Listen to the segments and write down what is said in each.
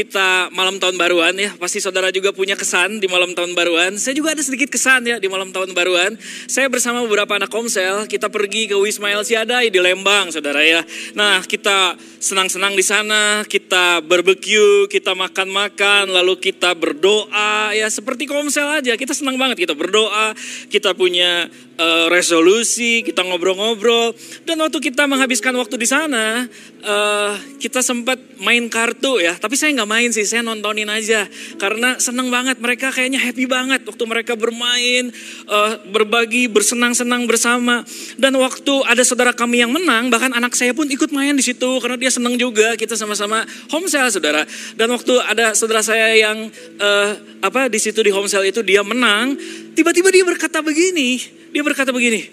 kita malam tahun baruan ya. Pasti saudara juga punya kesan di malam tahun baruan. Saya juga ada sedikit kesan ya di malam tahun baruan. Saya bersama beberapa anak komsel, kita pergi ke Wisma El Siadai di Lembang, saudara ya. Nah, kita senang-senang di sana, kita barbecue, kita makan-makan, lalu kita berdoa ya seperti komsel aja. Kita senang banget kita berdoa, kita punya uh, resolusi, kita ngobrol-ngobrol. Dan waktu kita menghabiskan waktu di sana, uh, kita sempat main kartu ya. Tapi saya nggak main sih, saya nontonin aja. Karena senang banget, mereka kayaknya happy banget waktu mereka bermain, uh, berbagi, bersenang-senang bersama. Dan waktu ada saudara kami yang menang, bahkan anak saya pun ikut main di situ karena dia senang juga. Kita sama-sama homesel saudara. Dan waktu ada saudara saya yang uh, apa di situ di homesel itu dia menang, tiba-tiba dia berkata begini, dia berkata begini,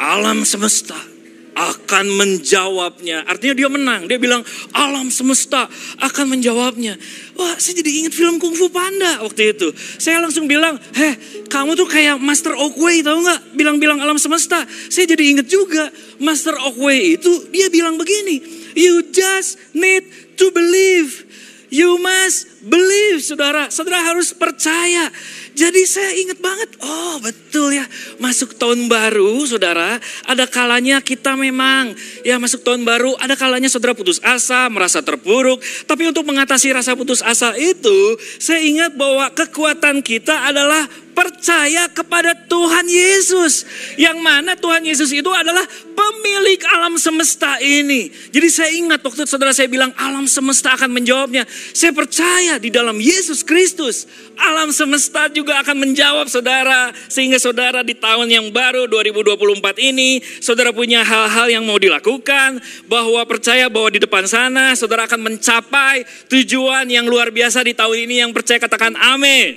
alam semesta akan menjawabnya. Artinya dia menang. Dia bilang alam semesta akan menjawabnya. Wah saya jadi ingat film Kung Fu Panda waktu itu. Saya langsung bilang, heh kamu tuh kayak Master Oakway tahu nggak? Bilang-bilang alam semesta. Saya jadi ingat juga Master Oakway itu dia bilang begini. You just need to believe. You must believe, saudara. Saudara harus percaya. Jadi saya ingat banget, oh betul ya, masuk tahun baru saudara, ada kalanya kita memang, ya masuk tahun baru, ada kalanya saudara putus asa, merasa terpuruk. Tapi untuk mengatasi rasa putus asa itu, saya ingat bahwa kekuatan kita adalah percaya kepada Tuhan Yesus. Yang mana Tuhan Yesus itu adalah pemilik alam semesta ini. Jadi saya ingat waktu saudara saya bilang alam semesta akan menjawabnya. Saya percaya di dalam Yesus Kristus. Alam semesta juga akan menjawab saudara. Sehingga saudara di tahun yang baru 2024 ini. Saudara punya hal-hal yang mau dilakukan. Bahwa percaya bahwa di depan sana saudara akan mencapai tujuan yang luar biasa di tahun ini. Yang percaya katakan amin.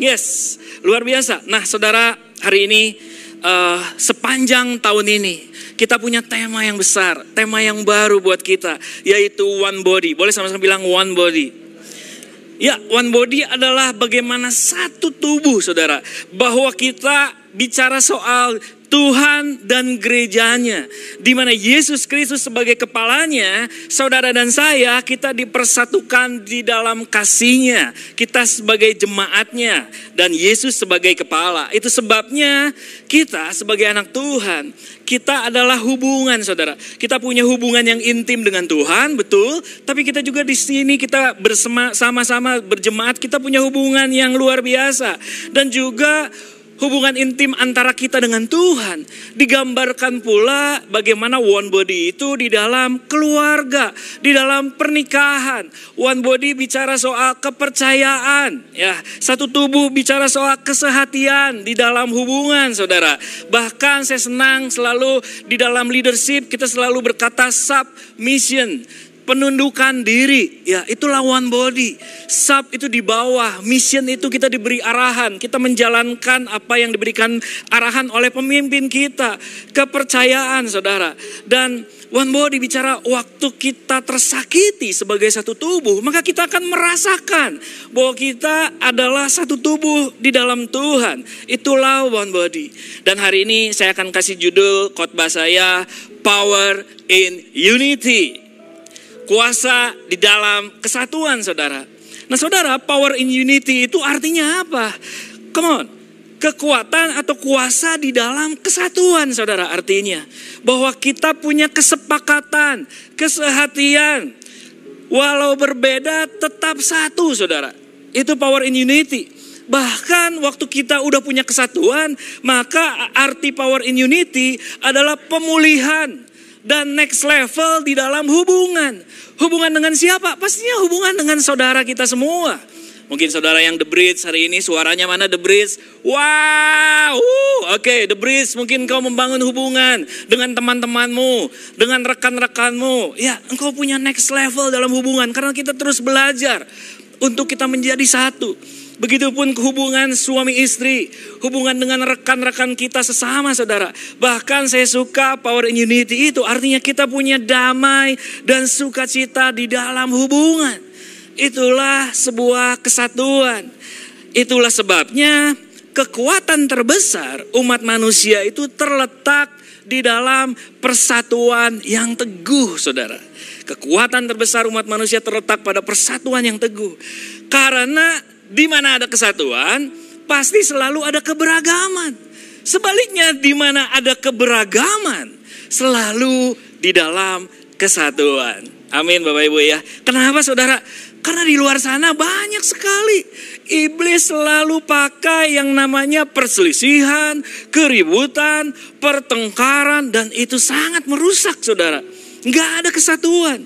Yes, luar biasa. Nah, saudara, hari ini uh, sepanjang tahun ini kita punya tema yang besar, tema yang baru buat kita, yaitu one body. Boleh sama-sama bilang one body. Ya, one body adalah bagaimana satu tubuh, saudara. Bahwa kita bicara soal Tuhan dan gerejanya. Di mana Yesus Kristus sebagai kepalanya, saudara dan saya, kita dipersatukan di dalam kasihnya. Kita sebagai jemaatnya dan Yesus sebagai kepala. Itu sebabnya kita sebagai anak Tuhan, kita adalah hubungan saudara. Kita punya hubungan yang intim dengan Tuhan, betul. Tapi kita juga di sini kita bersama sama-sama berjemaat, kita punya hubungan yang luar biasa. Dan juga hubungan intim antara kita dengan Tuhan. Digambarkan pula bagaimana one body itu di dalam keluarga, di dalam pernikahan. One body bicara soal kepercayaan, ya. Satu tubuh bicara soal kesehatian di dalam hubungan, Saudara. Bahkan saya senang selalu di dalam leadership kita selalu berkata submission penundukan diri, ya itu lawan body. Sub itu di bawah, mission itu kita diberi arahan, kita menjalankan apa yang diberikan arahan oleh pemimpin kita. Kepercayaan saudara. Dan one body bicara waktu kita tersakiti sebagai satu tubuh, maka kita akan merasakan bahwa kita adalah satu tubuh di dalam Tuhan. Itulah one body. Dan hari ini saya akan kasih judul khotbah saya Power in Unity kuasa di dalam kesatuan saudara. Nah saudara, power in unity itu artinya apa? Come on, kekuatan atau kuasa di dalam kesatuan saudara artinya. Bahwa kita punya kesepakatan, kesehatian. Walau berbeda tetap satu saudara. Itu power in unity. Bahkan waktu kita udah punya kesatuan, maka arti power in unity adalah pemulihan dan next level di dalam hubungan. Hubungan dengan siapa? Pastinya hubungan dengan saudara kita semua. Mungkin saudara yang The Bridge hari ini suaranya mana The Bridge? Wow, oke okay, The Bridge mungkin kau membangun hubungan dengan teman-temanmu, dengan rekan-rekanmu. Ya, engkau punya next level dalam hubungan karena kita terus belajar untuk kita menjadi satu. Begitupun hubungan suami istri, hubungan dengan rekan-rekan kita sesama saudara. Bahkan saya suka power in unity itu artinya kita punya damai dan sukacita di dalam hubungan. Itulah sebuah kesatuan. Itulah sebabnya kekuatan terbesar umat manusia itu terletak di dalam persatuan yang teguh, saudara. Kekuatan terbesar umat manusia terletak pada persatuan yang teguh. Karena di mana ada kesatuan, pasti selalu ada keberagaman. Sebaliknya di mana ada keberagaman, selalu di dalam kesatuan. Amin Bapak Ibu ya. Kenapa saudara? Karena di luar sana banyak sekali. Iblis selalu pakai yang namanya perselisihan, keributan, pertengkaran. Dan itu sangat merusak saudara. Nggak ada kesatuan.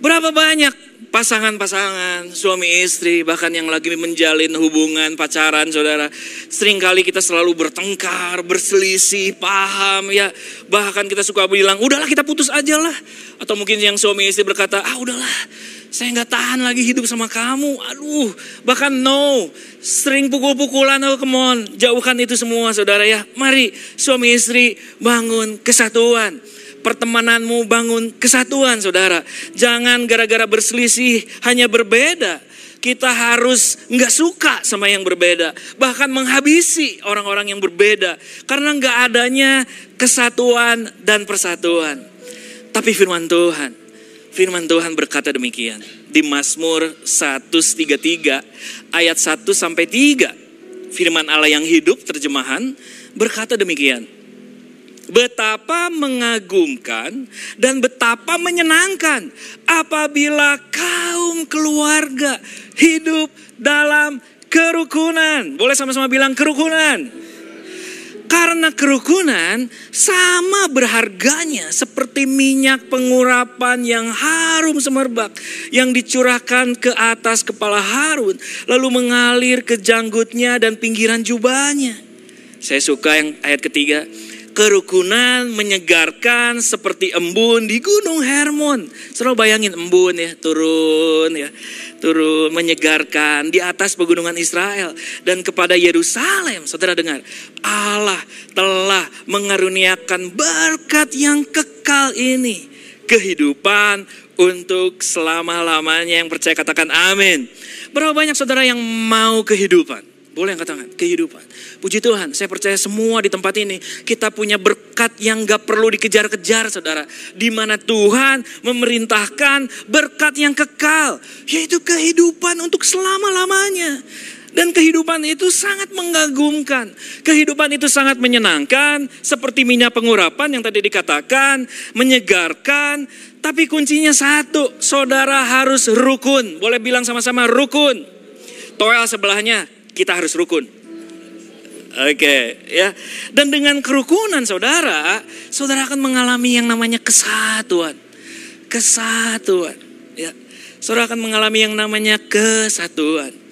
Berapa banyak pasangan-pasangan, suami istri, bahkan yang lagi menjalin hubungan pacaran, saudara. Seringkali kita selalu bertengkar, berselisih, paham, ya. Bahkan kita suka bilang, udahlah kita putus aja lah. Atau mungkin yang suami istri berkata, ah udahlah, saya nggak tahan lagi hidup sama kamu. Aduh, bahkan no, sering pukul-pukulan, oh come on. Jauhkan itu semua, saudara ya. Mari suami istri bangun kesatuan pertemananmu bangun kesatuan saudara. Jangan gara-gara berselisih hanya berbeda. Kita harus nggak suka sama yang berbeda. Bahkan menghabisi orang-orang yang berbeda. Karena nggak adanya kesatuan dan persatuan. Tapi firman Tuhan, firman Tuhan berkata demikian. Di Mazmur 133 ayat 1 sampai 3. Firman Allah yang hidup terjemahan berkata demikian. Betapa mengagumkan dan betapa menyenangkan apabila kaum keluarga hidup dalam kerukunan. Boleh sama-sama bilang kerukunan. Karena kerukunan sama berharganya seperti minyak pengurapan yang harum semerbak yang dicurahkan ke atas kepala Harun lalu mengalir ke janggutnya dan pinggiran jubahnya. Saya suka yang ayat ketiga kerukunan menyegarkan seperti embun di Gunung Hermon. Selalu bayangin embun ya, turun ya, turun menyegarkan di atas pegunungan Israel dan kepada Yerusalem. Saudara dengar, Allah telah mengaruniakan berkat yang kekal ini, kehidupan untuk selama-lamanya yang percaya katakan amin. Berapa banyak saudara yang mau kehidupan? Boleh angkat tangan, kehidupan. Puji Tuhan, saya percaya semua di tempat ini kita punya berkat yang gak perlu dikejar-kejar saudara. Di mana Tuhan memerintahkan berkat yang kekal, yaitu kehidupan untuk selama-lamanya. Dan kehidupan itu sangat mengagumkan. Kehidupan itu sangat menyenangkan. Seperti minyak pengurapan yang tadi dikatakan. Menyegarkan. Tapi kuncinya satu. Saudara harus rukun. Boleh bilang sama-sama rukun. Toel sebelahnya kita harus rukun. Oke, okay, ya. Dan dengan kerukunan saudara, saudara akan mengalami yang namanya kesatuan. Kesatuan, ya. Saudara akan mengalami yang namanya kesatuan.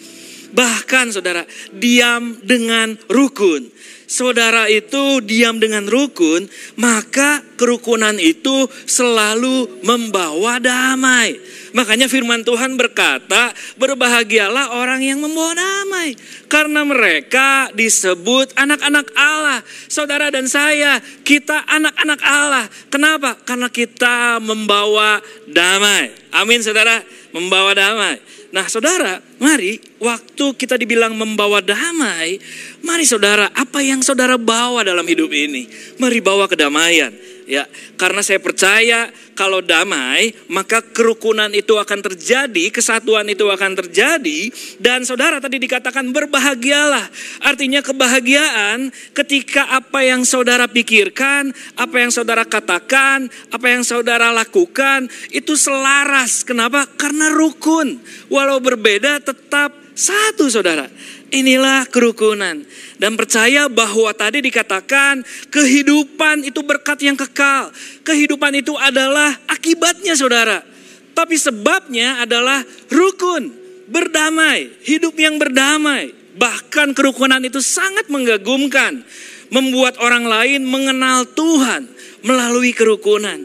Bahkan saudara, diam dengan rukun saudara itu diam dengan rukun, maka kerukunan itu selalu membawa damai. Makanya firman Tuhan berkata, berbahagialah orang yang membawa damai. Karena mereka disebut anak-anak Allah. Saudara dan saya, kita anak-anak Allah. Kenapa? Karena kita membawa damai. Amin saudara, membawa damai. Nah saudara, mari waktu kita dibilang membawa damai, mari saudara, apa yang saudara bawa dalam hidup ini? Mari bawa kedamaian ya. Karena saya percaya kalau damai, maka kerukunan itu akan terjadi, kesatuan itu akan terjadi dan saudara tadi dikatakan berbahagialah. Artinya kebahagiaan ketika apa yang saudara pikirkan, apa yang saudara katakan, apa yang saudara lakukan itu selaras. Kenapa? Karena rukun. Walau berbeda tetap satu saudara. Inilah kerukunan. Dan percaya bahwa tadi dikatakan kehidupan itu berkat yang kekal. Kehidupan itu adalah akibatnya saudara. Tapi sebabnya adalah rukun, berdamai, hidup yang berdamai. Bahkan kerukunan itu sangat mengagumkan. Membuat orang lain mengenal Tuhan melalui kerukunan.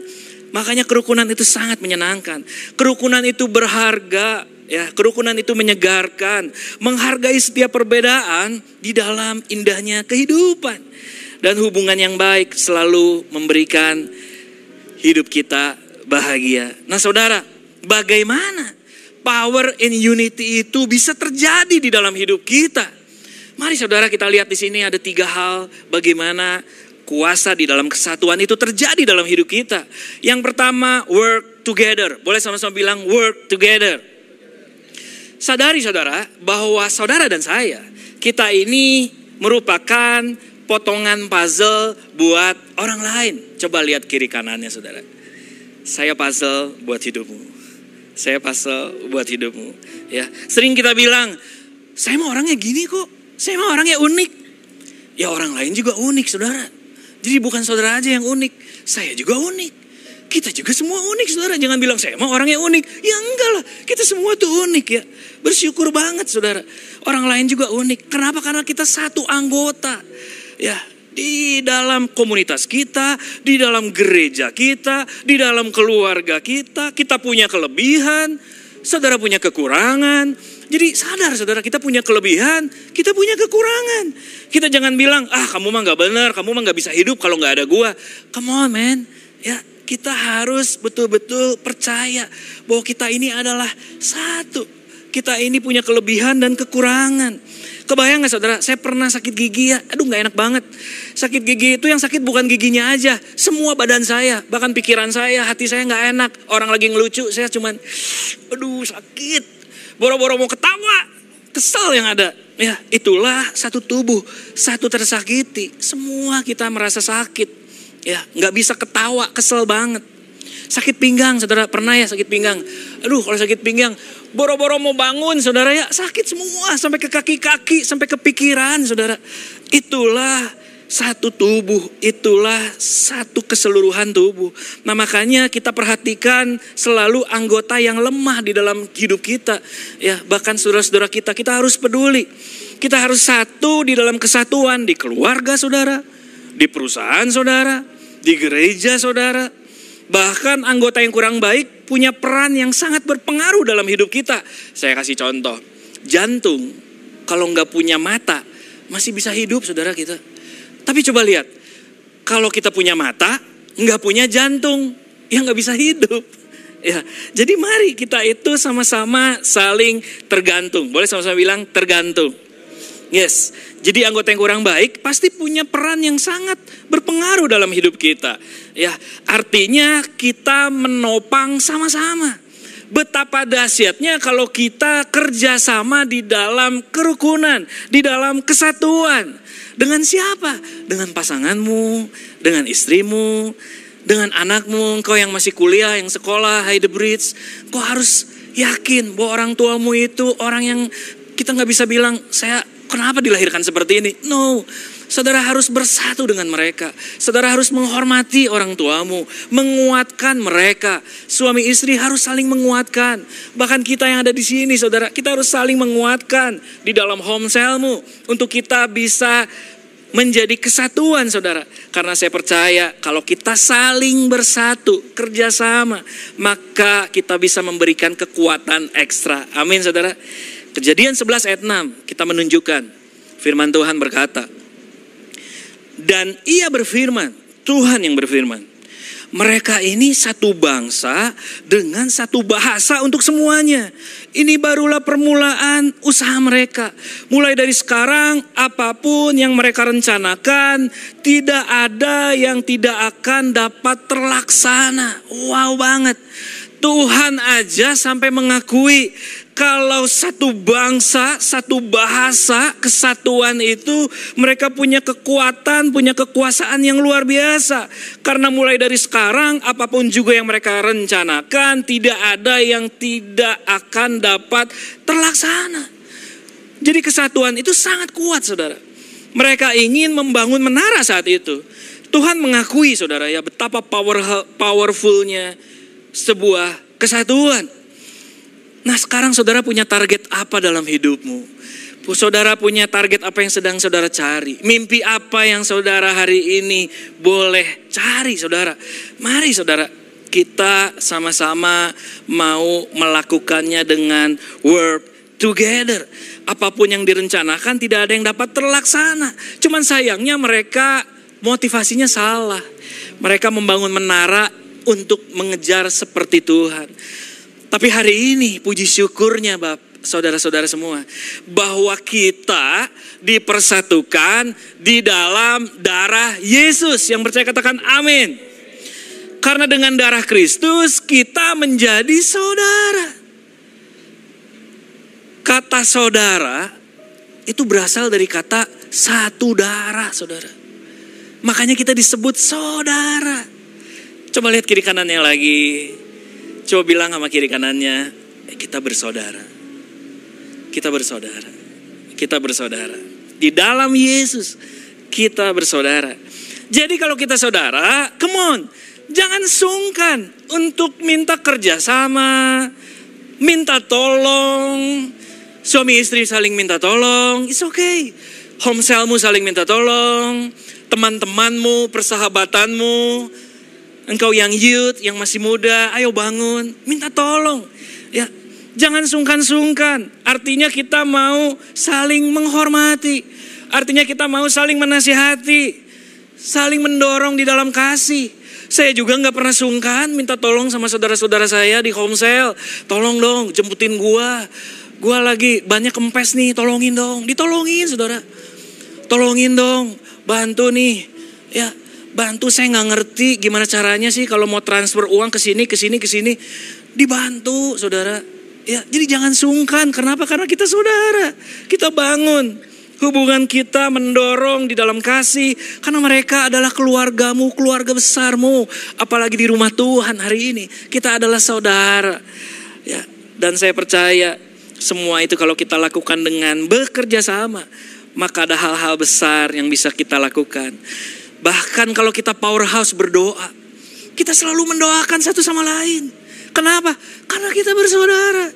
Makanya kerukunan itu sangat menyenangkan. Kerukunan itu berharga, Ya, kerukunan itu menyegarkan, menghargai setiap perbedaan di dalam indahnya kehidupan. Dan hubungan yang baik selalu memberikan hidup kita bahagia. Nah, Saudara, bagaimana power in unity itu bisa terjadi di dalam hidup kita? Mari saudara kita lihat di sini ada tiga hal bagaimana kuasa di dalam kesatuan itu terjadi dalam hidup kita. Yang pertama, work together. Boleh sama-sama bilang work together. Sadari saudara bahwa saudara dan saya, kita ini merupakan potongan puzzle buat orang lain. Coba lihat kiri kanannya saudara. Saya puzzle buat hidupmu. Saya puzzle buat hidupmu. Ya, sering kita bilang, saya mau orangnya gini kok. Saya mah orangnya unik. Ya orang lain juga unik saudara. Jadi bukan saudara aja yang unik. Saya juga unik. Kita juga semua unik saudara. Jangan bilang saya mah orangnya unik. Ya enggak lah. Kita semua tuh unik ya. Bersyukur banget saudara. Orang lain juga unik. Kenapa? Karena kita satu anggota. Ya di dalam komunitas kita, di dalam gereja kita, di dalam keluarga kita, kita punya kelebihan, saudara punya kekurangan, jadi sadar saudara kita punya kelebihan, kita punya kekurangan. Kita jangan bilang, ah kamu mah gak benar, kamu mah gak bisa hidup kalau gak ada gua. Come on man, ya kita harus betul-betul percaya bahwa kita ini adalah satu. Kita ini punya kelebihan dan kekurangan. Kebayang gak saudara, saya pernah sakit gigi ya, aduh gak enak banget. Sakit gigi itu yang sakit bukan giginya aja, semua badan saya, bahkan pikiran saya, hati saya gak enak. Orang lagi ngelucu, saya cuman, aduh sakit boro-boro mau ketawa, kesel yang ada. Ya, itulah satu tubuh, satu tersakiti. Semua kita merasa sakit. Ya, nggak bisa ketawa, kesel banget. Sakit pinggang, saudara pernah ya sakit pinggang. Aduh, kalau sakit pinggang, boro-boro mau bangun, saudara ya sakit semua sampai ke kaki-kaki, sampai ke pikiran, saudara. Itulah satu tubuh, itulah satu keseluruhan tubuh. Nah makanya kita perhatikan selalu anggota yang lemah di dalam hidup kita. Ya bahkan saudara-saudara kita, kita harus peduli. Kita harus satu di dalam kesatuan di keluarga saudara, di perusahaan saudara, di gereja saudara. Bahkan anggota yang kurang baik punya peran yang sangat berpengaruh dalam hidup kita. Saya kasih contoh, jantung kalau nggak punya mata masih bisa hidup saudara kita tapi coba lihat, kalau kita punya mata, nggak punya jantung, ya nggak bisa hidup. Ya, jadi mari kita itu sama-sama saling tergantung. Boleh sama-sama bilang tergantung. Yes, jadi anggota yang kurang baik pasti punya peran yang sangat berpengaruh dalam hidup kita. Ya, artinya kita menopang sama-sama. Betapa dahsyatnya kalau kita kerjasama di dalam kerukunan, di dalam kesatuan. Dengan siapa? Dengan pasanganmu, dengan istrimu, dengan anakmu, kau yang masih kuliah, yang sekolah, high the bridge. Kau harus yakin bahwa orang tuamu itu orang yang kita nggak bisa bilang, saya kenapa dilahirkan seperti ini? No, saudara harus bersatu dengan mereka. Saudara harus menghormati orang tuamu, menguatkan mereka. Suami istri harus saling menguatkan. Bahkan kita yang ada di sini, saudara, kita harus saling menguatkan di dalam home cellmu untuk kita bisa menjadi kesatuan saudara. Karena saya percaya kalau kita saling bersatu, kerjasama, maka kita bisa memberikan kekuatan ekstra. Amin saudara. Kejadian 11 ayat 6 kita menunjukkan firman Tuhan berkata. Dan ia berfirman, Tuhan yang berfirman. Mereka ini satu bangsa dengan satu bahasa untuk semuanya. Ini barulah permulaan usaha mereka. Mulai dari sekarang, apa pun yang mereka rencanakan, tidak ada yang tidak akan dapat terlaksana. Wow banget. Tuhan aja sampai mengakui kalau satu bangsa, satu bahasa, kesatuan itu mereka punya kekuatan, punya kekuasaan yang luar biasa. Karena mulai dari sekarang apa pun juga yang mereka rencanakan tidak ada yang tidak akan dapat terlaksana. Jadi kesatuan itu sangat kuat saudara. Mereka ingin membangun menara saat itu. Tuhan mengakui saudara ya betapa power, powerfulnya sebuah kesatuan. Nah sekarang saudara punya target apa dalam hidupmu? Saudara punya target apa yang sedang saudara cari? Mimpi apa yang saudara hari ini boleh cari saudara? Mari saudara kita sama-sama mau melakukannya dengan work together. Apa pun yang direncanakan tidak ada yang dapat terlaksana. Cuman sayangnya mereka motivasinya salah. Mereka membangun menara untuk mengejar seperti Tuhan. Tapi hari ini puji syukurnya Bapak, saudara-saudara semua, bahwa kita dipersatukan di dalam darah Yesus. Yang percaya katakan amin. Karena dengan darah Kristus kita menjadi saudara. Kata saudara itu berasal dari kata satu darah, saudara. Makanya kita disebut saudara. Coba lihat kiri kanannya lagi. Coba bilang sama kiri kanannya, kita bersaudara. Kita bersaudara. Kita bersaudara. Di dalam Yesus kita bersaudara. Jadi kalau kita saudara, come on. Jangan sungkan untuk minta kerjasama, minta tolong. Suami istri saling minta tolong, it's okay. Homestelmu saling minta tolong. Teman-temanmu, persahabatanmu, Engkau yang youth, yang masih muda, ayo bangun, minta tolong. Ya, jangan sungkan-sungkan. Artinya kita mau saling menghormati. Artinya kita mau saling menasihati, saling mendorong di dalam kasih. Saya juga nggak pernah sungkan minta tolong sama saudara-saudara saya di Homesel. Tolong dong, jemputin gua. Gua lagi banyak kempes nih, tolongin dong. Ditolongin saudara. Tolongin dong, bantu nih. Ya, bantu saya nggak ngerti gimana caranya sih kalau mau transfer uang ke sini ke sini ke sini. Dibantu saudara. Ya jadi jangan sungkan. Kenapa? Karena kita saudara. Kita bangun. Hubungan kita mendorong di dalam kasih. Karena mereka adalah keluargamu keluarga besarmu. Apalagi di rumah Tuhan hari ini. Kita adalah saudara. Ya dan saya percaya semua itu kalau kita lakukan dengan bekerja sama maka ada hal-hal besar yang bisa kita lakukan Bahkan kalau kita powerhouse berdoa, kita selalu mendoakan satu sama lain. Kenapa? Karena kita bersaudara.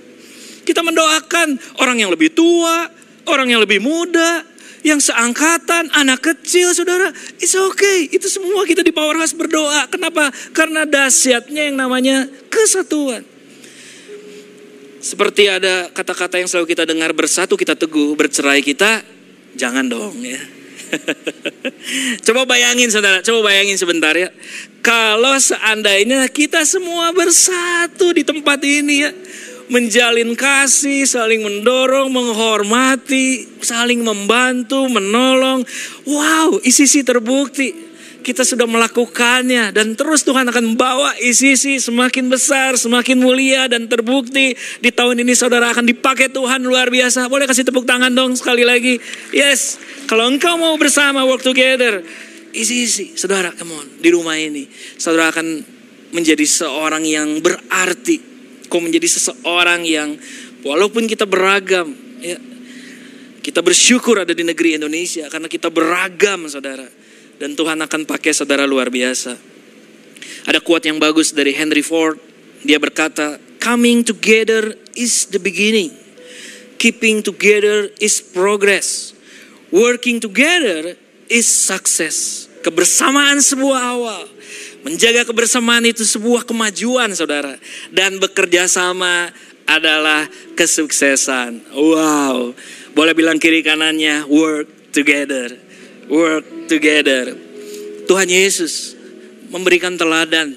Kita mendoakan orang yang lebih tua, orang yang lebih muda, yang seangkatan, anak kecil, saudara. It's okay. Itu semua kita di powerhouse berdoa. Kenapa? Karena dahsyatnya yang namanya kesatuan. Seperti ada kata-kata yang selalu kita dengar bersatu kita teguh, bercerai kita jangan dong ya. coba bayangin saudara, coba bayangin sebentar ya. Kalau seandainya kita semua bersatu di tempat ini ya. Menjalin kasih, saling mendorong, menghormati, saling membantu, menolong. Wow, isi-isi terbukti kita sudah melakukannya dan terus Tuhan akan membawa isi-isi semakin besar, semakin mulia dan terbukti di tahun ini saudara akan dipakai Tuhan luar biasa. Boleh kasih tepuk tangan dong sekali lagi. Yes, kalau engkau mau bersama work together, isi-isi saudara come on di rumah ini. Saudara akan menjadi seorang yang berarti. Kau menjadi seseorang yang walaupun kita beragam, ya, kita bersyukur ada di negeri Indonesia karena kita beragam saudara dan Tuhan akan pakai saudara luar biasa. Ada kuat yang bagus dari Henry Ford. Dia berkata, coming together is the beginning. Keeping together is progress. Working together is success. Kebersamaan sebuah awal. Menjaga kebersamaan itu sebuah kemajuan saudara. Dan bekerja sama adalah kesuksesan. Wow. Boleh bilang kiri kanannya, work together work together. Tuhan Yesus memberikan teladan.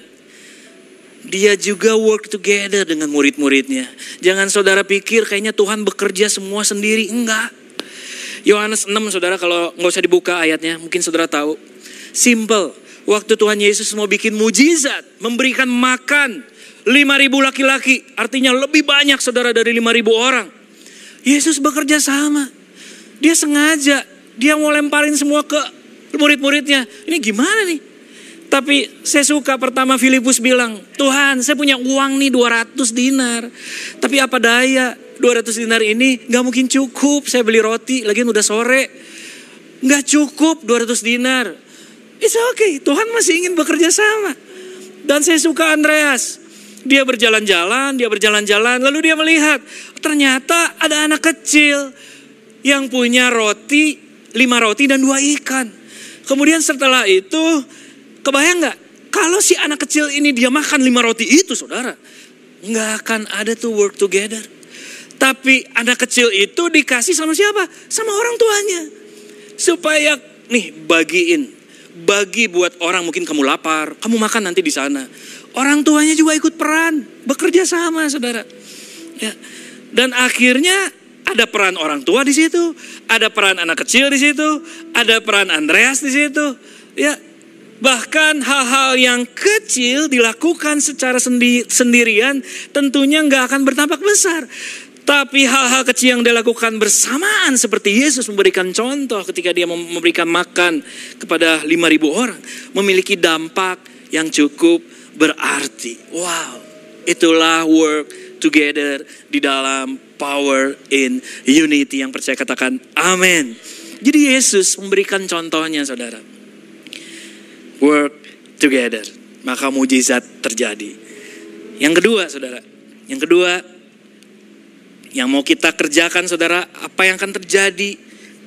Dia juga work together dengan murid-muridnya. Jangan saudara pikir kayaknya Tuhan bekerja semua sendiri. Enggak. Yohanes 6 saudara kalau nggak usah dibuka ayatnya. Mungkin saudara tahu. Simple. Waktu Tuhan Yesus mau bikin mujizat. Memberikan makan 5.000 laki-laki. Artinya lebih banyak saudara dari 5.000 orang. Yesus bekerja sama. Dia sengaja dia mau lemparin semua ke murid-muridnya. Ini gimana nih? Tapi saya suka pertama Filipus bilang, Tuhan saya punya uang nih 200 dinar. Tapi apa daya 200 dinar ini gak mungkin cukup. Saya beli roti, lagi udah sore. Gak cukup 200 dinar. It's okay, Tuhan masih ingin bekerja sama. Dan saya suka Andreas. Dia berjalan-jalan, dia berjalan-jalan, lalu dia melihat ternyata ada anak kecil yang punya roti lima roti dan dua ikan. Kemudian setelah itu, kebayang nggak? Kalau si anak kecil ini dia makan lima roti itu, saudara, nggak akan ada tuh work together. Tapi anak kecil itu dikasih sama siapa? Sama orang tuanya. Supaya nih bagiin, bagi buat orang mungkin kamu lapar, kamu makan nanti di sana. Orang tuanya juga ikut peran, bekerja sama, saudara. Ya, Dan akhirnya ada peran orang tua di situ, ada peran anak kecil di situ, ada peran Andreas di situ. Ya, bahkan hal-hal yang kecil dilakukan secara sendi sendirian tentunya nggak akan berdampak besar. Tapi hal-hal kecil yang dilakukan bersamaan seperti Yesus memberikan contoh ketika dia memberikan makan kepada 5000 orang memiliki dampak yang cukup berarti. Wow, itulah work together di dalam power in unity yang percaya katakan amin. Jadi Yesus memberikan contohnya saudara. Work together, maka mujizat terjadi. Yang kedua saudara, yang kedua yang mau kita kerjakan saudara, apa yang akan terjadi?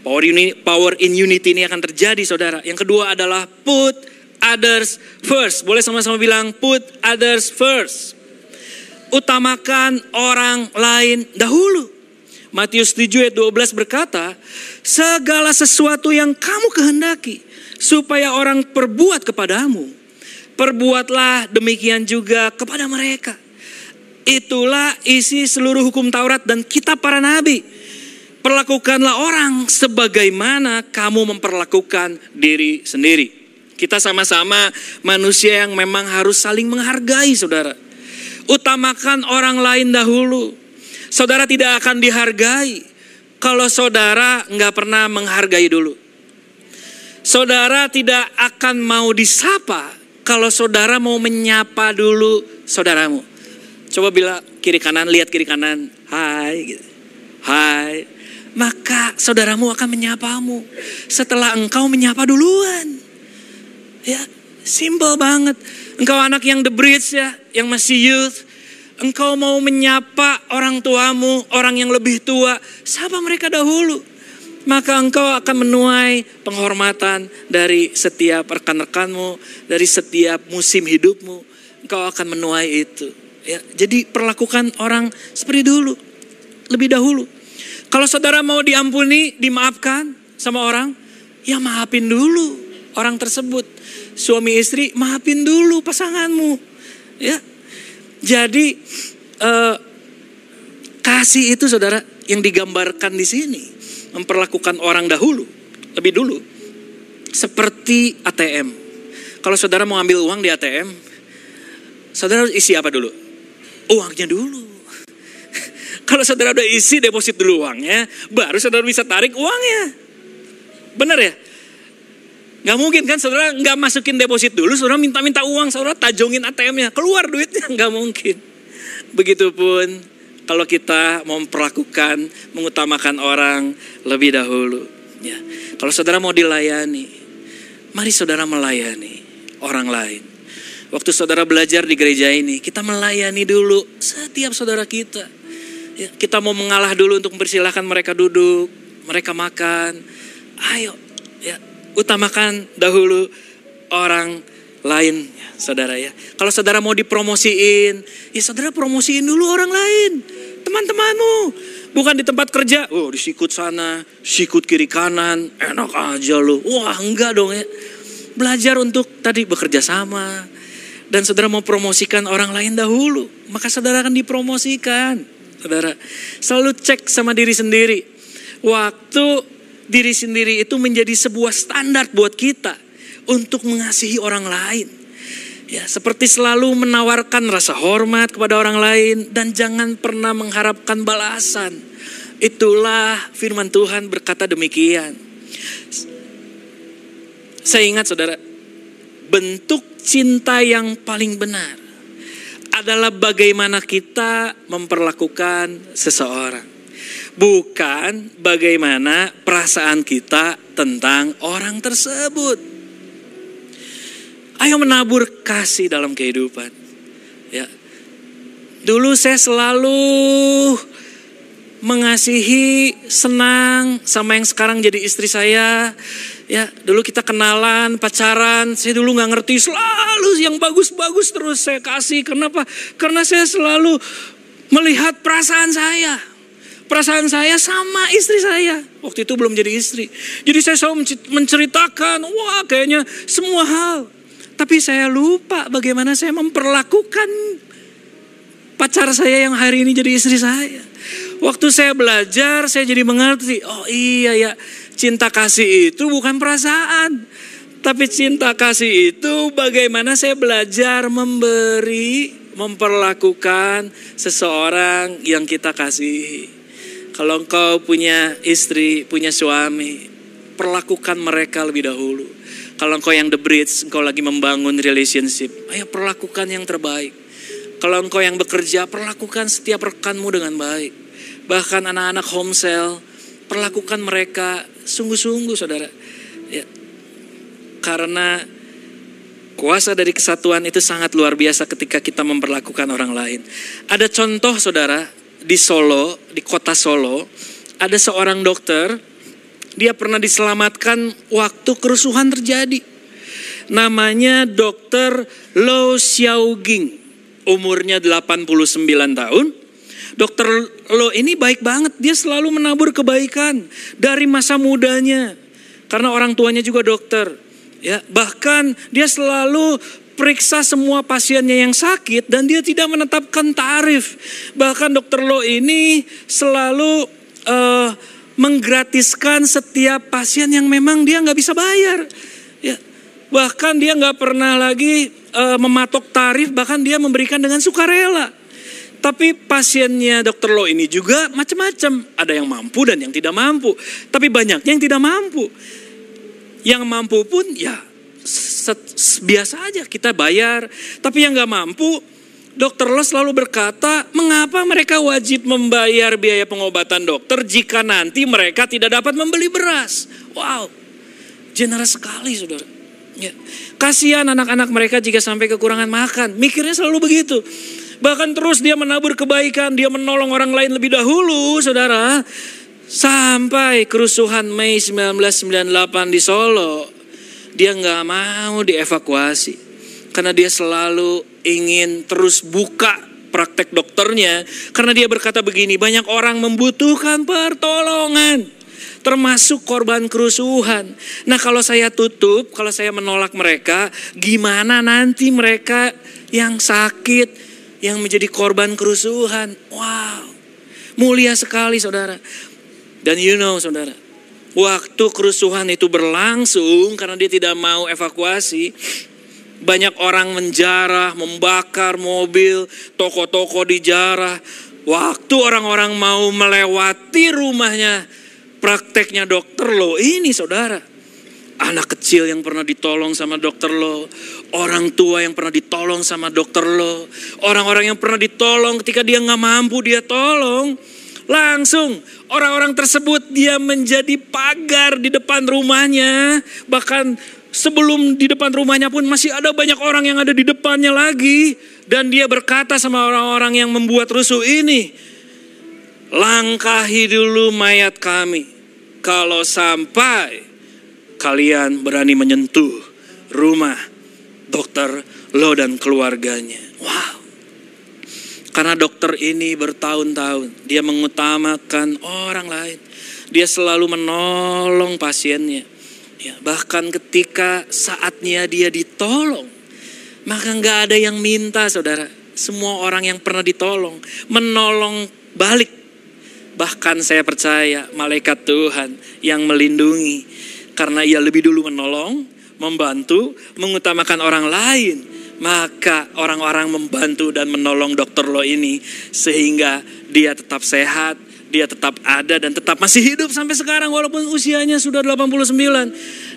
Power, uni, power in unity ini akan terjadi saudara. Yang kedua adalah put others first. Boleh sama-sama bilang put others first. Utamakan orang lain dahulu. Matius 7 ayat 12 berkata, segala sesuatu yang kamu kehendaki supaya orang perbuat kepadamu, perbuatlah demikian juga kepada mereka. Itulah isi seluruh hukum Taurat dan kitab para nabi. Perlakukanlah orang sebagaimana kamu memperlakukan diri sendiri. Kita sama-sama manusia yang memang harus saling menghargai saudara. Utamakan orang lain dahulu. Saudara tidak akan dihargai kalau saudara nggak pernah menghargai dulu. Saudara tidak akan mau disapa kalau saudara mau menyapa dulu saudaramu. Coba bila kiri kanan, lihat kiri kanan. Hai, gitu. Hai. Maka saudaramu akan menyapamu. Setelah engkau menyapa duluan. Ya, simple banget. Engkau anak yang the bridge ya, yang masih youth. Engkau mau menyapa orang tuamu, orang yang lebih tua. Sapa mereka dahulu. Maka engkau akan menuai penghormatan dari setiap rekan-rekanmu, dari setiap musim hidupmu. Engkau akan menuai itu. Ya, jadi perlakukan orang seperti dulu, lebih dahulu. Kalau saudara mau diampuni, dimaafkan sama orang, ya maafin dulu orang tersebut. Suami istri, maafin dulu pasanganmu. Ya, jadi eh, kasih itu saudara yang digambarkan di sini memperlakukan orang dahulu, lebih dulu, seperti ATM. Kalau saudara mau ambil uang di ATM, saudara isi apa dulu? uangnya dulu. Kalau saudara udah isi deposit dulu uangnya, baru saudara bisa tarik uangnya. Benar ya? Gak mungkin kan saudara nggak masukin deposit dulu, saudara minta-minta uang, saudara tajongin ATM-nya, keluar duitnya, nggak mungkin. Begitupun kalau kita memperlakukan, mengutamakan orang lebih dahulu. Ya. Kalau saudara mau dilayani, mari saudara melayani orang lain. Waktu saudara belajar di gereja ini, kita melayani dulu setiap saudara kita. Ya, kita mau mengalah dulu untuk mempersilahkan mereka duduk, mereka makan. Ayo, ya, utamakan dahulu orang lain, ya, saudara ya. Kalau saudara mau dipromosiin, ya saudara promosiin dulu orang lain. Teman-temanmu, bukan di tempat kerja. Oh, disikut sana, sikut kiri kanan, enak aja lu. Wah, enggak dong ya. Belajar untuk tadi bekerja sama, dan saudara mau promosikan orang lain dahulu, maka saudara akan dipromosikan. Saudara, selalu cek sama diri sendiri. Waktu diri sendiri itu menjadi sebuah standar buat kita untuk mengasihi orang lain. Ya, seperti selalu menawarkan rasa hormat kepada orang lain dan jangan pernah mengharapkan balasan. Itulah firman Tuhan berkata demikian. Saya ingat saudara, bentuk cinta yang paling benar adalah bagaimana kita memperlakukan seseorang. Bukan bagaimana perasaan kita tentang orang tersebut. Ayo menabur kasih dalam kehidupan. Ya. Dulu saya selalu mengasihi, senang sama yang sekarang jadi istri saya. Ya, dulu kita kenalan, pacaran, saya dulu nggak ngerti selalu yang bagus-bagus terus saya kasih. Kenapa? Karena saya selalu melihat perasaan saya. Perasaan saya sama istri saya. Waktu itu belum jadi istri. Jadi saya selalu menceritakan, wah kayaknya semua hal. Tapi saya lupa bagaimana saya memperlakukan pacar saya yang hari ini jadi istri saya. Waktu saya belajar, saya jadi mengerti. Oh iya ya, cinta kasih itu bukan perasaan. Tapi cinta kasih itu bagaimana saya belajar memberi, memperlakukan seseorang yang kita kasihi. Kalau engkau punya istri, punya suami, perlakukan mereka lebih dahulu. Kalau engkau yang the bridge, engkau lagi membangun relationship, ayo perlakukan yang terbaik. Kalau engkau yang bekerja, perlakukan setiap rekanmu dengan baik. Bahkan anak-anak home cell, perlakukan mereka sungguh-sungguh saudara. Ya. Karena kuasa dari kesatuan itu sangat luar biasa ketika kita memperlakukan orang lain. Ada contoh saudara, di Solo, di kota Solo, ada seorang dokter, dia pernah diselamatkan waktu kerusuhan terjadi. Namanya dokter Lo Xiaoging, umurnya 89 tahun. Dokter Lo ini baik banget, dia selalu menabur kebaikan dari masa mudanya. Karena orang tuanya juga dokter. Ya, bahkan dia selalu periksa semua pasiennya yang sakit dan dia tidak menetapkan tarif. Bahkan dokter Lo ini selalu uh, menggratiskan setiap pasien yang memang dia nggak bisa bayar. Ya, bahkan dia nggak pernah lagi uh, mematok tarif, bahkan dia memberikan dengan sukarela. Tapi pasiennya dokter Lo ini juga macam-macam. Ada yang mampu dan yang tidak mampu. Tapi banyaknya yang tidak mampu. Yang mampu pun ya biasa aja kita bayar. Tapi yang nggak mampu, dokter Lo selalu berkata, mengapa mereka wajib membayar biaya pengobatan dokter jika nanti mereka tidak dapat membeli beras? Wow, generas sekali saudara. Ya. Kasihan anak-anak mereka jika sampai kekurangan makan. Mikirnya selalu begitu. Bahkan terus dia menabur kebaikan, dia menolong orang lain lebih dahulu, saudara. Sampai kerusuhan Mei 1998 di Solo, dia nggak mau dievakuasi. Karena dia selalu ingin terus buka praktek dokternya. Karena dia berkata begini, banyak orang membutuhkan pertolongan termasuk korban kerusuhan. Nah, kalau saya tutup, kalau saya menolak mereka, gimana nanti mereka yang sakit, yang menjadi korban kerusuhan. Wow, mulia sekali saudara. Dan you know saudara, waktu kerusuhan itu berlangsung karena dia tidak mau evakuasi, banyak orang menjarah, membakar mobil, toko-toko dijarah. Waktu orang-orang mau melewati rumahnya, prakteknya dokter lo. Ini saudara anak kecil yang pernah ditolong sama dokter lo, orang tua yang pernah ditolong sama dokter lo, orang-orang yang pernah ditolong ketika dia nggak mampu dia tolong, langsung orang-orang tersebut dia menjadi pagar di depan rumahnya, bahkan sebelum di depan rumahnya pun masih ada banyak orang yang ada di depannya lagi, dan dia berkata sama orang-orang yang membuat rusuh ini, langkahi dulu mayat kami, kalau sampai kalian berani menyentuh rumah dokter lo dan keluarganya. Wow. Karena dokter ini bertahun-tahun dia mengutamakan orang lain. Dia selalu menolong pasiennya. Ya, bahkan ketika saatnya dia ditolong, maka nggak ada yang minta, saudara. Semua orang yang pernah ditolong menolong balik. Bahkan saya percaya malaikat Tuhan yang melindungi karena ia lebih dulu menolong, membantu, mengutamakan orang lain. Maka orang-orang membantu dan menolong dokter lo ini sehingga dia tetap sehat, dia tetap ada dan tetap masih hidup sampai sekarang walaupun usianya sudah 89.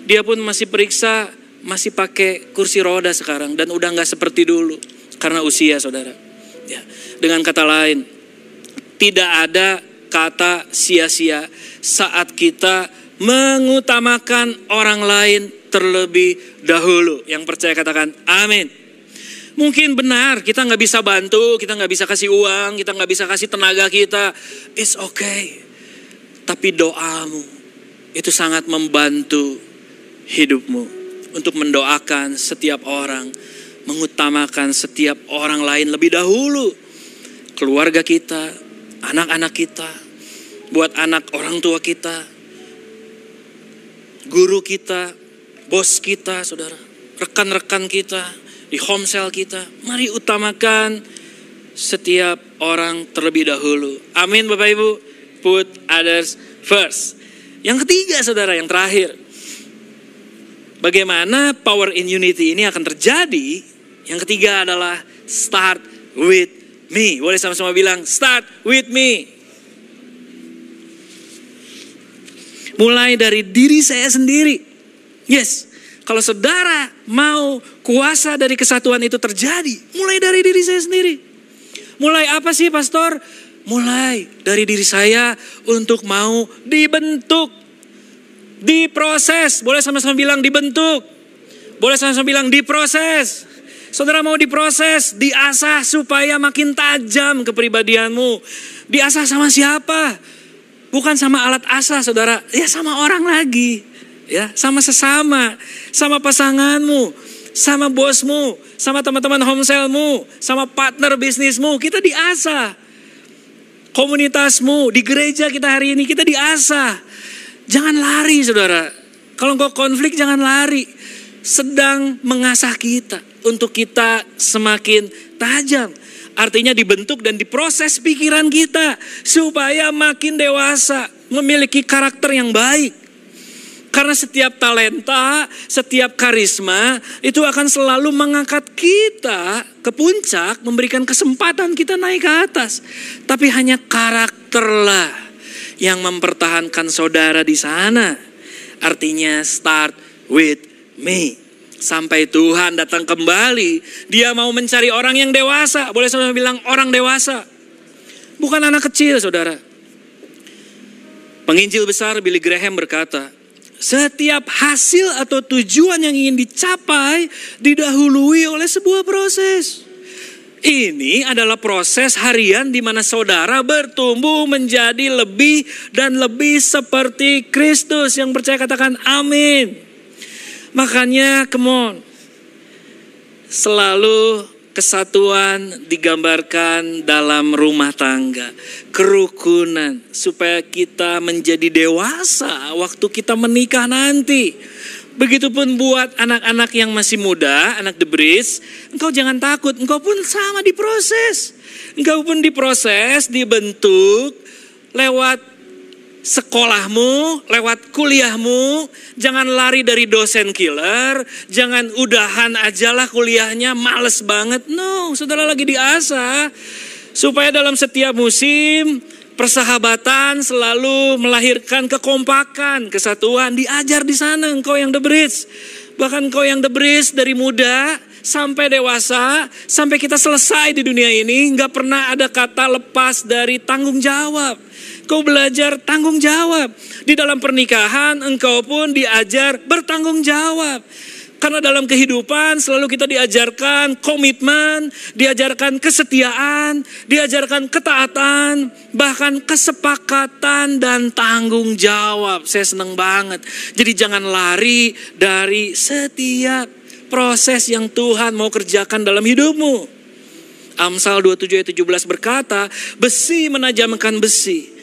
Dia pun masih periksa, masih pakai kursi roda sekarang dan udah nggak seperti dulu karena usia saudara. Ya. Dengan kata lain, tidak ada kata sia-sia saat kita mengutamakan orang lain terlebih dahulu. Yang percaya katakan amin. Mungkin benar kita nggak bisa bantu, kita nggak bisa kasih uang, kita nggak bisa kasih tenaga kita. It's okay. Tapi doamu itu sangat membantu hidupmu untuk mendoakan setiap orang, mengutamakan setiap orang lain lebih dahulu. Keluarga kita, anak-anak kita, buat anak orang tua kita, guru kita, bos kita, saudara, rekan-rekan kita, di home cell kita. Mari utamakan setiap orang terlebih dahulu. Amin Bapak Ibu. Put others first. Yang ketiga saudara, yang terakhir. Bagaimana power in unity ini akan terjadi? Yang ketiga adalah start with me. Boleh sama-sama bilang start with me. Mulai dari diri saya sendiri. Yes, kalau saudara mau kuasa dari kesatuan itu terjadi, mulai dari diri saya sendiri. Mulai apa sih pastor? Mulai dari diri saya untuk mau dibentuk. Diproses. Boleh sama-sama bilang dibentuk. Boleh sama-sama bilang diproses. Saudara mau diproses, diasah supaya makin tajam kepribadianmu. Diasah sama siapa? Bukan sama alat asah saudara, ya sama orang lagi ya, sama sesama, sama pasanganmu, sama bosmu, sama teman-teman homeselmu, sama partner bisnismu, kita diasah. Komunitasmu, di gereja kita hari ini kita diasah. Jangan lari saudara. Kalau engkau konflik jangan lari. Sedang mengasah kita untuk kita semakin tajam. Artinya dibentuk dan diproses pikiran kita supaya makin dewasa, memiliki karakter yang baik. Karena setiap talenta, setiap karisma itu akan selalu mengangkat kita ke puncak, memberikan kesempatan kita naik ke atas. Tapi hanya karakterlah yang mempertahankan saudara di sana. Artinya start with me. Sampai Tuhan datang kembali, dia mau mencari orang yang dewasa. Boleh saudara bilang orang dewasa. Bukan anak kecil saudara. Penginjil besar Billy Graham berkata, setiap hasil atau tujuan yang ingin dicapai didahului oleh sebuah proses. Ini adalah proses harian di mana saudara bertumbuh menjadi lebih dan lebih seperti Kristus yang percaya katakan amin. Makanya come. Selalu Kesatuan digambarkan dalam rumah tangga, kerukunan, supaya kita menjadi dewasa waktu kita menikah nanti. Begitupun buat anak-anak yang masih muda, anak debris, engkau jangan takut, engkau pun sama diproses. Engkau pun diproses, dibentuk lewat sekolahmu, lewat kuliahmu, jangan lari dari dosen killer, jangan udahan ajalah kuliahnya, males banget. No, saudara lagi diasah. Supaya dalam setiap musim, persahabatan selalu melahirkan kekompakan, kesatuan. Diajar di sana engkau yang the bridge. Bahkan engkau yang the bridge dari muda sampai dewasa, sampai kita selesai di dunia ini, nggak pernah ada kata lepas dari tanggung jawab. Kau belajar tanggung jawab. Di dalam pernikahan engkau pun diajar bertanggung jawab. Karena dalam kehidupan selalu kita diajarkan komitmen, diajarkan kesetiaan, diajarkan ketaatan, bahkan kesepakatan dan tanggung jawab. Saya senang banget. Jadi jangan lari dari setiap proses yang Tuhan mau kerjakan dalam hidupmu. Amsal 27 ayat 17 berkata, besi menajamkan besi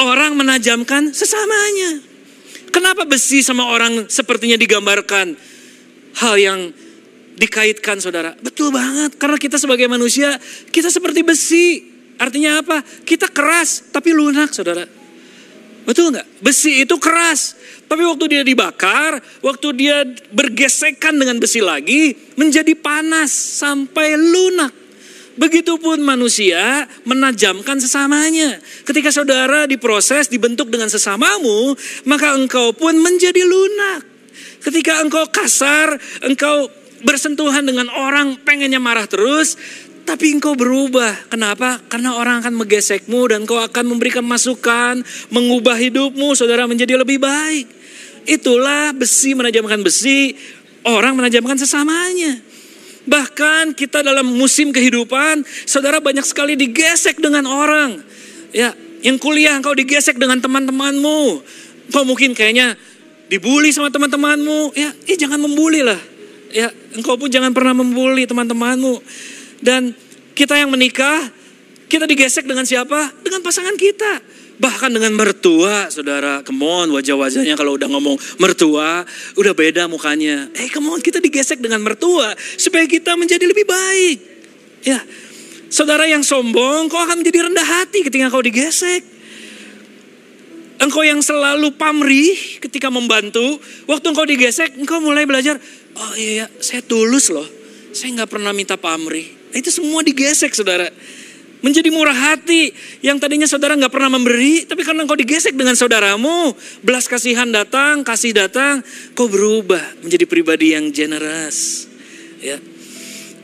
orang menajamkan sesamanya. Kenapa besi sama orang sepertinya digambarkan hal yang dikaitkan saudara? Betul banget, karena kita sebagai manusia, kita seperti besi. Artinya apa? Kita keras tapi lunak saudara. Betul nggak? Besi itu keras, tapi waktu dia dibakar, waktu dia bergesekan dengan besi lagi, menjadi panas sampai lunak. Begitupun manusia menajamkan sesamanya. Ketika saudara diproses, dibentuk dengan sesamamu, maka engkau pun menjadi lunak. Ketika engkau kasar, engkau bersentuhan dengan orang pengennya marah terus, tapi engkau berubah. Kenapa? Karena orang akan menggesekmu dan engkau akan memberikan masukan, mengubah hidupmu, saudara menjadi lebih baik. Itulah besi menajamkan besi, orang menajamkan sesamanya. Bahkan kita dalam musim kehidupan, saudara banyak sekali digesek dengan orang. Ya, yang kuliah engkau digesek dengan teman-temanmu. Engkau mungkin kayaknya dibully sama teman-temanmu. Ya, eh jangan membuli lah. Ya, engkau pun jangan pernah membuli teman-temanmu. Dan kita yang menikah, kita digesek dengan siapa? Dengan pasangan kita. Bahkan dengan mertua, saudara, come wajah-wajahnya kalau udah ngomong mertua, udah beda mukanya. Eh, hey, come kita digesek dengan mertua supaya kita menjadi lebih baik. Ya, Saudara yang sombong, kau akan menjadi rendah hati ketika kau digesek. Engkau yang selalu pamrih ketika membantu, waktu engkau digesek, engkau mulai belajar, oh iya, saya tulus loh, saya nggak pernah minta pamrih. Nah, itu semua digesek, saudara. Menjadi murah hati, yang tadinya saudara nggak pernah memberi, tapi karena engkau digesek dengan saudaramu, belas kasihan datang, kasih datang, kau berubah menjadi pribadi yang generous. Ya,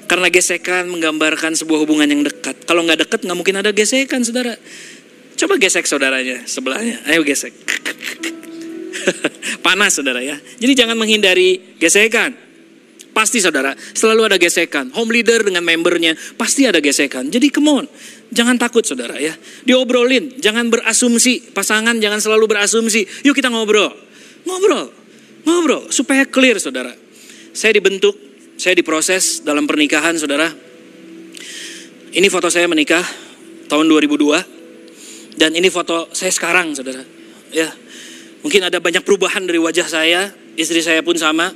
karena gesekan menggambarkan sebuah hubungan yang dekat. Kalau nggak dekat nggak mungkin ada gesekan, saudara. Coba gesek saudaranya sebelahnya. Ayo gesek. Panas saudara ya. Jadi jangan menghindari gesekan. Pasti saudara, selalu ada gesekan. Home leader dengan membernya, pasti ada gesekan. Jadi come on, jangan takut saudara ya. Diobrolin, jangan berasumsi. Pasangan jangan selalu berasumsi. Yuk kita ngobrol. Ngobrol, ngobrol. Supaya clear saudara. Saya dibentuk saya diproses dalam pernikahan saudara. Ini foto saya menikah tahun 2002 dan ini foto saya sekarang saudara. Ya, mungkin ada banyak perubahan dari wajah saya, istri saya pun sama.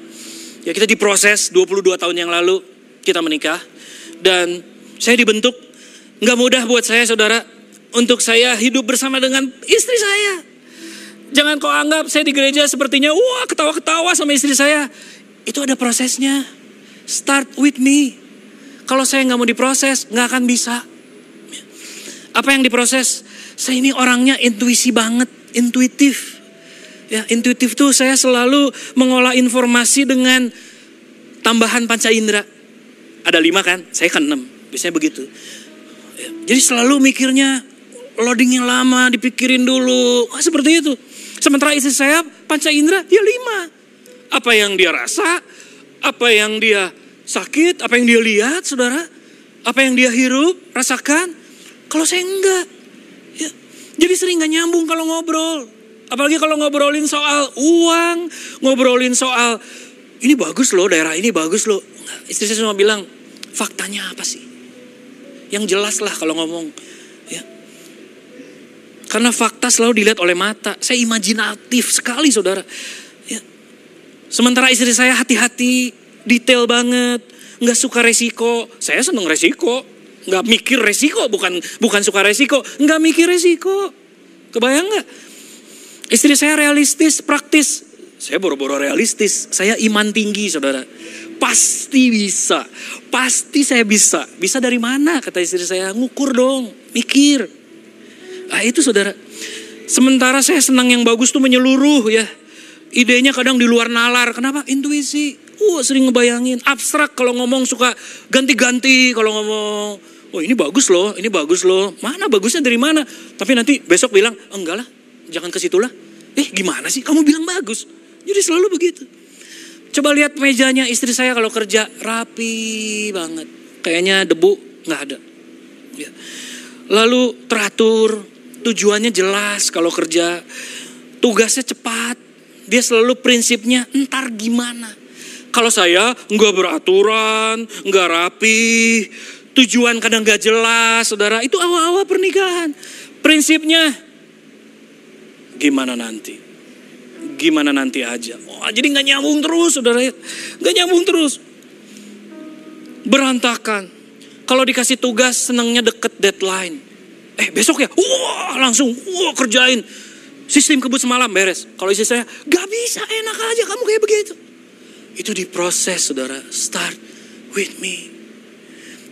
Ya kita diproses 22 tahun yang lalu kita menikah dan saya dibentuk nggak mudah buat saya saudara untuk saya hidup bersama dengan istri saya. Jangan kau anggap saya di gereja sepertinya wah ketawa-ketawa sama istri saya. Itu ada prosesnya. Start with me. Kalau saya nggak mau diproses, nggak akan bisa. Apa yang diproses? Saya ini orangnya intuisi banget, intuitif. Ya, intuitif tuh saya selalu mengolah informasi dengan tambahan panca indera. Ada lima kan, saya kan enam. Biasanya begitu. Ya, jadi selalu mikirnya loading yang lama, dipikirin dulu. Oh, seperti itu. Sementara istri saya panca indera, dia lima. Apa yang dia rasa, apa yang dia sakit, apa yang dia lihat, saudara, apa yang dia hirup, rasakan. Kalau saya enggak, ya. jadi sering nggak nyambung kalau ngobrol. Apalagi kalau ngobrolin soal uang, ngobrolin soal ini bagus loh, daerah ini bagus loh. Istri saya cuma bilang, faktanya apa sih? Yang jelas lah kalau ngomong. Ya. Karena fakta selalu dilihat oleh mata. Saya imajinatif sekali saudara. Sementara istri saya hati-hati, detail banget, nggak suka resiko. Saya seneng resiko, nggak mikir resiko, bukan bukan suka resiko, nggak mikir resiko. Kebayang nggak? Istri saya realistis, praktis. Saya boro-boro realistis. Saya iman tinggi, saudara. Pasti bisa, pasti saya bisa. Bisa dari mana? Kata istri saya, ngukur dong, mikir. Ah itu saudara. Sementara saya senang yang bagus tuh menyeluruh ya idenya kadang di luar nalar. Kenapa? Intuisi. Uh, sering ngebayangin. Abstrak kalau ngomong suka ganti-ganti kalau ngomong. Oh ini bagus loh, ini bagus loh. Mana bagusnya dari mana? Tapi nanti besok bilang, enggak lah, jangan ke situ lah. Eh gimana sih, kamu bilang bagus. Jadi selalu begitu. Coba lihat mejanya istri saya kalau kerja rapi banget. Kayaknya debu nggak ada. Ya. Lalu teratur, tujuannya jelas kalau kerja. Tugasnya cepat, dia selalu prinsipnya entar gimana. Kalau saya nggak beraturan, nggak rapi, tujuan kadang nggak jelas, saudara. Itu awal-awal pernikahan. Prinsipnya gimana nanti? Gimana nanti aja. Oh, jadi nggak nyambung terus, saudara. Nggak nyambung terus. Berantakan. Kalau dikasih tugas senangnya deket deadline. Eh besok ya, wah langsung, wah kerjain. Sistem kebut semalam beres. Kalau istri saya, gak bisa enak aja kamu kayak begitu. Itu diproses saudara. Start with me.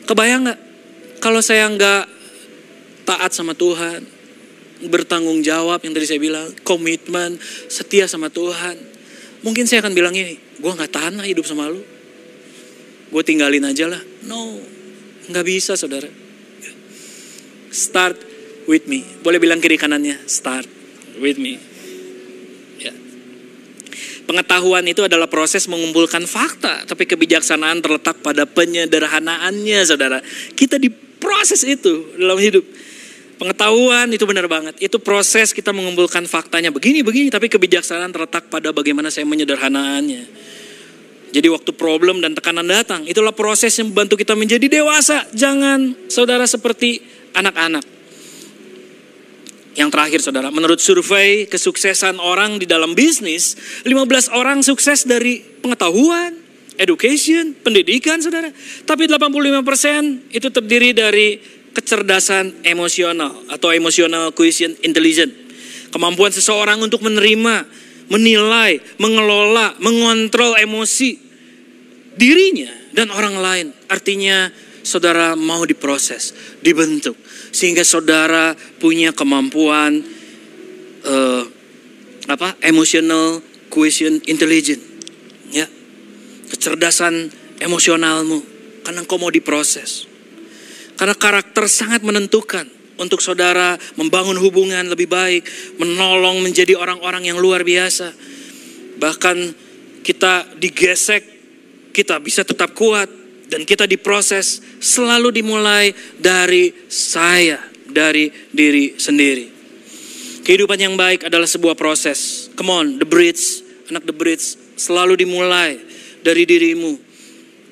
Kebayang gak? Kalau saya nggak taat sama Tuhan, bertanggung jawab yang tadi saya bilang, komitmen, setia sama Tuhan. Mungkin saya akan bilang ini, gue nggak tahan lah hidup sama lu. Gue tinggalin aja lah. No, nggak bisa saudara. Start with me. Boleh bilang kiri kanannya, start with me. Ya. Pengetahuan itu adalah proses mengumpulkan fakta, tapi kebijaksanaan terletak pada penyederhanaannya, saudara. Kita diproses itu dalam hidup. Pengetahuan itu benar banget. Itu proses kita mengumpulkan faktanya begini begini, tapi kebijaksanaan terletak pada bagaimana saya menyederhanaannya. Jadi waktu problem dan tekanan datang, itulah proses yang membantu kita menjadi dewasa. Jangan saudara seperti anak-anak. Yang terakhir saudara, menurut survei kesuksesan orang di dalam bisnis, 15 orang sukses dari pengetahuan, education, pendidikan saudara. Tapi 85% itu terdiri dari kecerdasan emosional atau emotional quotient intelligence. Kemampuan seseorang untuk menerima, menilai, mengelola, mengontrol emosi dirinya dan orang lain. Artinya saudara mau diproses, dibentuk sehingga saudara punya kemampuan uh, apa? emotional quotient intelligence. Ya. Kecerdasan emosionalmu karena engkau mau diproses. Karena karakter sangat menentukan untuk saudara membangun hubungan lebih baik, menolong menjadi orang-orang yang luar biasa. Bahkan kita digesek, kita bisa tetap kuat dan kita diproses selalu dimulai dari saya, dari diri sendiri. Kehidupan yang baik adalah sebuah proses. Come on, the bridge, anak the bridge selalu dimulai dari dirimu.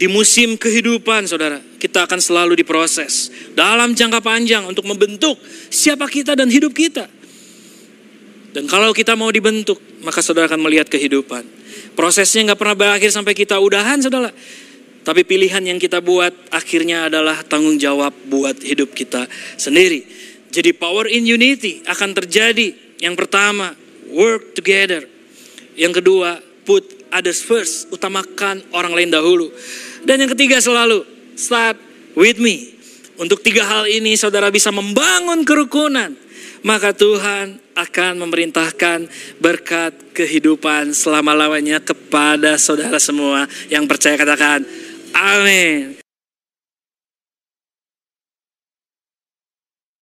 Di musim kehidupan, saudara, kita akan selalu diproses dalam jangka panjang untuk membentuk siapa kita dan hidup kita. Dan kalau kita mau dibentuk, maka saudara akan melihat kehidupan. Prosesnya nggak pernah berakhir sampai kita udahan, saudara. Tapi pilihan yang kita buat akhirnya adalah tanggung jawab buat hidup kita sendiri. Jadi power in unity akan terjadi. Yang pertama, work together. Yang kedua, put others first, utamakan orang lain dahulu. Dan yang ketiga selalu, start with me. Untuk tiga hal ini saudara bisa membangun kerukunan. Maka Tuhan akan memerintahkan berkat kehidupan selama-lamanya kepada saudara semua yang percaya katakan amin.